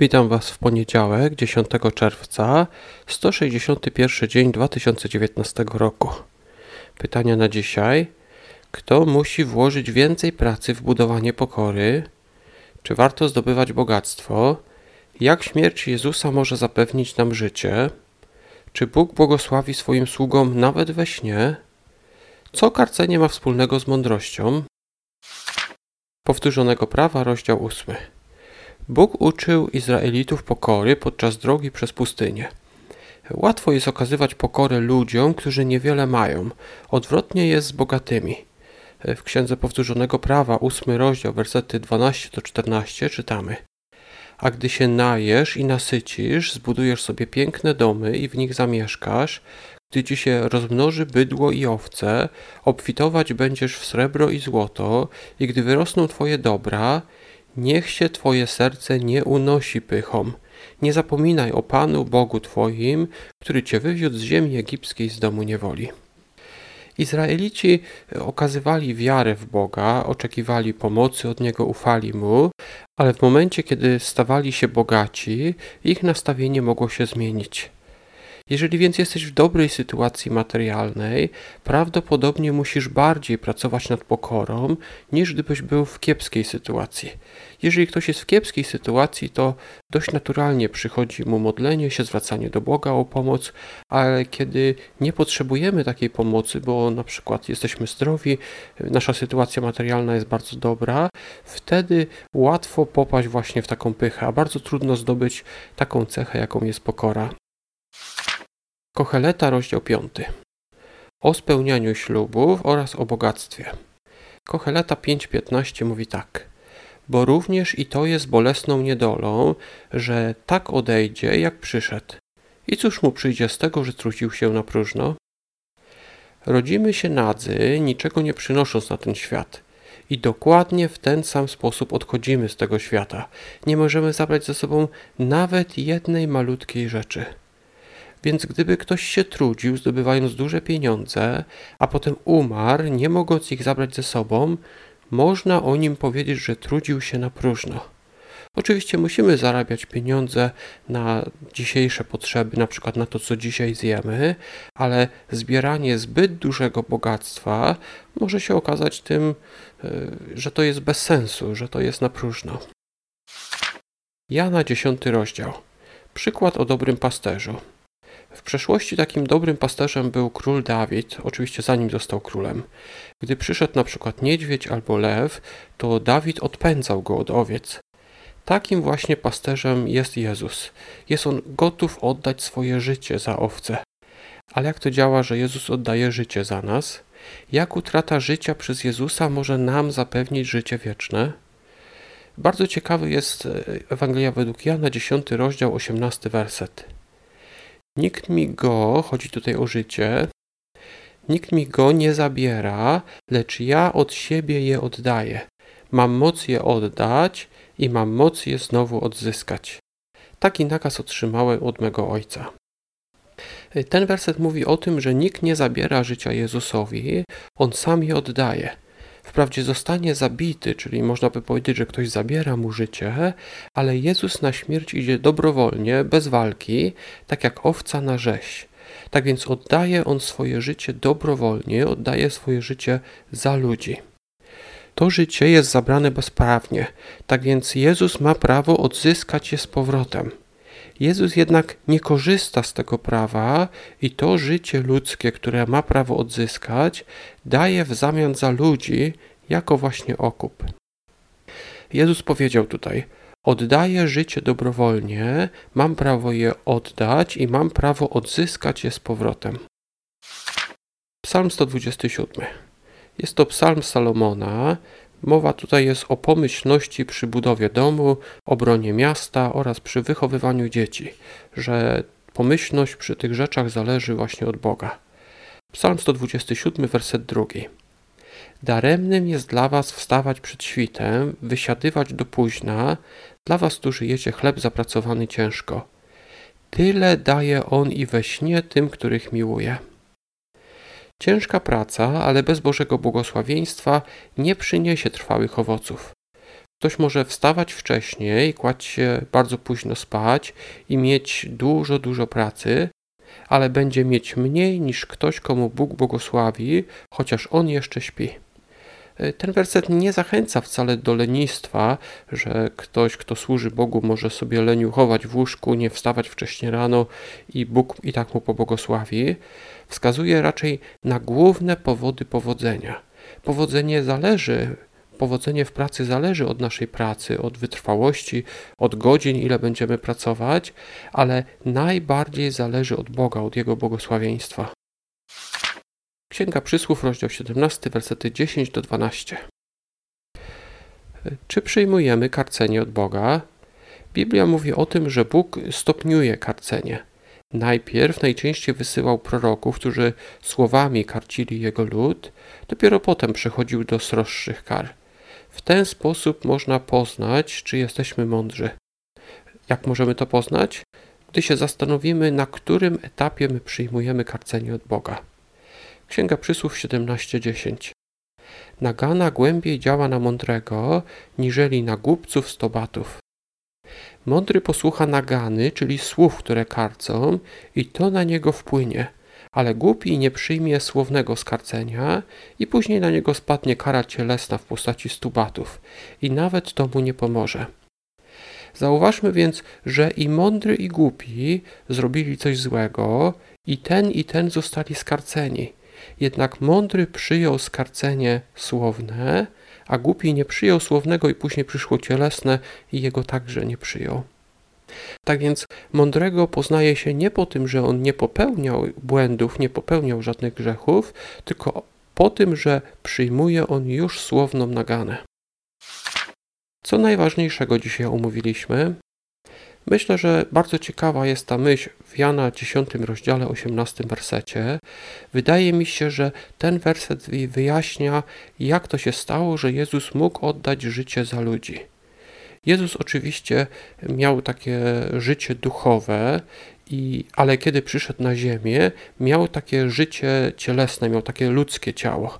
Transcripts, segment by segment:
Witam Was w poniedziałek, 10 czerwca, 161 dzień 2019 roku. Pytania na dzisiaj. Kto musi włożyć więcej pracy w budowanie pokory? Czy warto zdobywać bogactwo? Jak śmierć Jezusa może zapewnić nam życie? Czy Bóg błogosławi swoim sługom nawet we śnie? Co karcenie ma wspólnego z mądrością? Powtórzonego prawa, rozdział 8. Bóg uczył Izraelitów pokory podczas drogi przez pustynię. Łatwo jest okazywać pokorę ludziom, którzy niewiele mają. Odwrotnie jest z bogatymi. W Księdze Powtórzonego Prawa, ósmy rozdział, wersety 12 do 14 czytamy. A gdy się najesz i nasycisz, zbudujesz sobie piękne domy i w nich zamieszkasz, gdy ci się rozmnoży bydło i owce, obfitować będziesz w srebro i złoto, i gdy wyrosną twoje dobra, Niech się Twoje serce nie unosi pychom. Nie zapominaj o Panu Bogu Twoim, który Cię wywiódł z ziemi egipskiej z domu niewoli. Izraelici okazywali wiarę w Boga, oczekiwali pomocy od Niego, ufali Mu, ale w momencie, kiedy stawali się bogaci, ich nastawienie mogło się zmienić. Jeżeli więc jesteś w dobrej sytuacji materialnej, prawdopodobnie musisz bardziej pracować nad pokorą, niż gdybyś był w kiepskiej sytuacji. Jeżeli ktoś jest w kiepskiej sytuacji, to dość naturalnie przychodzi mu modlenie się, zwracanie do Boga o pomoc, ale kiedy nie potrzebujemy takiej pomocy, bo na przykład jesteśmy zdrowi, nasza sytuacja materialna jest bardzo dobra, wtedy łatwo popaść właśnie w taką pychę, a bardzo trudno zdobyć taką cechę, jaką jest pokora. Kocheleta, rozdział 5. O spełnianiu ślubów oraz o bogactwie. Kocheleta 5.15 mówi tak. Bo również i to jest bolesną niedolą, że tak odejdzie, jak przyszedł. I cóż mu przyjdzie z tego, że trudził się na próżno? Rodzimy się nadzy, niczego nie przynosząc na ten świat. I dokładnie w ten sam sposób odchodzimy z tego świata. Nie możemy zabrać ze sobą nawet jednej malutkiej rzeczy. Więc gdyby ktoś się trudził, zdobywając duże pieniądze, a potem umarł, nie mogąc ich zabrać ze sobą, można o nim powiedzieć, że trudził się na próżno. Oczywiście musimy zarabiać pieniądze na dzisiejsze potrzeby, na przykład na to, co dzisiaj zjemy, ale zbieranie zbyt dużego bogactwa może się okazać tym, e, że to jest bez sensu, że to jest na próżno. Jana 10 rozdział. Przykład o dobrym pasterzu. W przeszłości takim dobrym pasterzem był król Dawid, oczywiście zanim został królem. Gdy przyszedł na przykład niedźwiedź albo lew, to Dawid odpędzał go od owiec. Takim właśnie pasterzem jest Jezus. Jest on gotów oddać swoje życie za owce. Ale jak to działa, że Jezus oddaje życie za nas? Jak utrata życia przez Jezusa może nam zapewnić życie wieczne? Bardzo ciekawy jest e, Ewangelia według Jana, 10 rozdział, 18 werset. Nikt mi go, chodzi tutaj o życie, nikt mi go nie zabiera, lecz ja od siebie je oddaję. Mam moc je oddać i mam moc je znowu odzyskać. Taki nakaz otrzymałem od mego Ojca. Ten werset mówi o tym, że nikt nie zabiera życia Jezusowi, on sam je oddaje. Wprawdzie zostanie zabity, czyli można by powiedzieć, że ktoś zabiera mu życie, ale Jezus na śmierć idzie dobrowolnie, bez walki, tak jak owca na rzeź. Tak więc oddaje on swoje życie dobrowolnie, oddaje swoje życie za ludzi. To życie jest zabrane bezprawnie, tak więc Jezus ma prawo odzyskać je z powrotem. Jezus jednak nie korzysta z tego prawa i to życie ludzkie, które ma prawo odzyskać, daje w zamian za ludzi jako właśnie okup. Jezus powiedział tutaj: Oddaję życie dobrowolnie, mam prawo je oddać i mam prawo odzyskać je z powrotem. Psalm 127. Jest to psalm Salomona, Mowa tutaj jest o pomyślności przy budowie domu, obronie miasta oraz przy wychowywaniu dzieci, że pomyślność przy tych rzeczach zależy właśnie od Boga. Psalm 127, werset drugi. Daremnym jest dla was wstawać przed świtem, wysiadywać do późna, dla was, którzy jecie chleb zapracowany ciężko. Tyle daje on i we śnie tym, których miłuje. Ciężka praca, ale bez Bożego błogosławieństwa nie przyniesie trwałych owoców. Ktoś może wstawać wcześniej, kłaść się bardzo późno spać i mieć dużo, dużo pracy, ale będzie mieć mniej niż ktoś, komu Bóg błogosławi, chociaż on jeszcze śpi. E, ten werset nie zachęca wcale do lenistwa, że ktoś, kto służy Bogu, może sobie leniuchować w łóżku, nie wstawać wcześnie rano i Bóg i tak mu pobłogosławi. Wskazuje raczej na główne powody powodzenia. Powodzenie zależy powodzenie w pracy zależy od naszej pracy, od wytrwałości, od godzin, ile będziemy pracować, ale najbardziej zależy od Boga, od Jego błogosławieństwa. Księga Przysłów, rozdział 17, versety 10 do 12. Czy przyjmujemy karcenie od Boga? Biblia mówi o tym, że Bóg stopniuje karcenie. Najpierw najczęściej wysyłał proroków, którzy słowami karcili jego lud, dopiero potem przechodził do sroższych kar. W ten sposób można poznać, czy jesteśmy mądrzy. Jak możemy to poznać? Gdy się zastanowimy, na którym etapie my przyjmujemy karcenie od Boga. Księga Przysłów 17:10. Nagana głębiej działa na mądrego, niżeli na głupców stobatów. Mądry posłucha nagany, czyli słów, które karcą, i to na niego wpłynie ale głupi nie przyjmie słownego skarcenia i później na niego spadnie kara cielesna w postaci stubatów i nawet to mu nie pomoże. Zauważmy więc, że i mądry i głupi zrobili coś złego i ten i ten zostali skarceni. Jednak mądry przyjął skarcenie słowne, a głupi nie przyjął słownego i później przyszło cielesne i jego także nie przyjął. Tak więc mądrego poznaje się nie po tym, że on nie popełniał błędów, nie popełniał żadnych grzechów, tylko po tym, że przyjmuje on już słowną naganę. Co najważniejszego dzisiaj omówiliśmy? Myślę, że bardzo ciekawa jest ta myśl w Jana 10 rozdziale 18 wersecie. Wydaje mi się, że ten werset wyjaśnia, jak to się stało, że Jezus mógł oddać życie za ludzi. Jezus oczywiście miał takie życie duchowe, i, ale kiedy przyszedł na ziemię, miał takie życie cielesne, miał takie ludzkie ciało.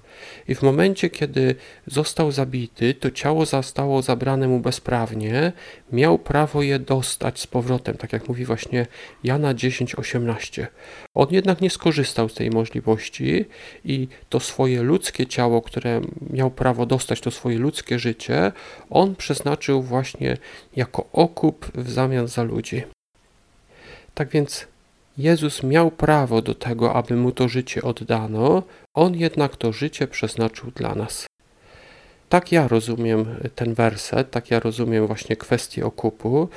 I w momencie, kiedy został zabity, to ciało zostało zabrane mu bezprawnie, miał prawo je dostać z powrotem, tak jak mówi właśnie Jana 10:18. On jednak nie skorzystał z tej możliwości i to swoje ludzkie ciało, które miał prawo dostać, to swoje ludzkie życie, on przeznaczył właśnie jako okup w zamian za ludzi. Tak więc Jezus miał prawo do tego, aby mu to życie oddano, on jednak to życie przeznaczył dla nas. Tak ja rozumiem ten werset, tak ja rozumiem właśnie kwestię okupu.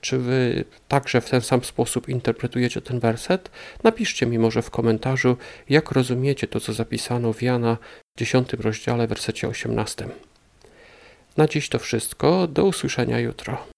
Czy wy także w ten sam sposób interpretujecie ten werset? Napiszcie mi może w komentarzu, jak rozumiecie to, co zapisano w Jana w 10 rozdziale, wersecie 18. Na dziś to wszystko. Do usłyszenia jutro.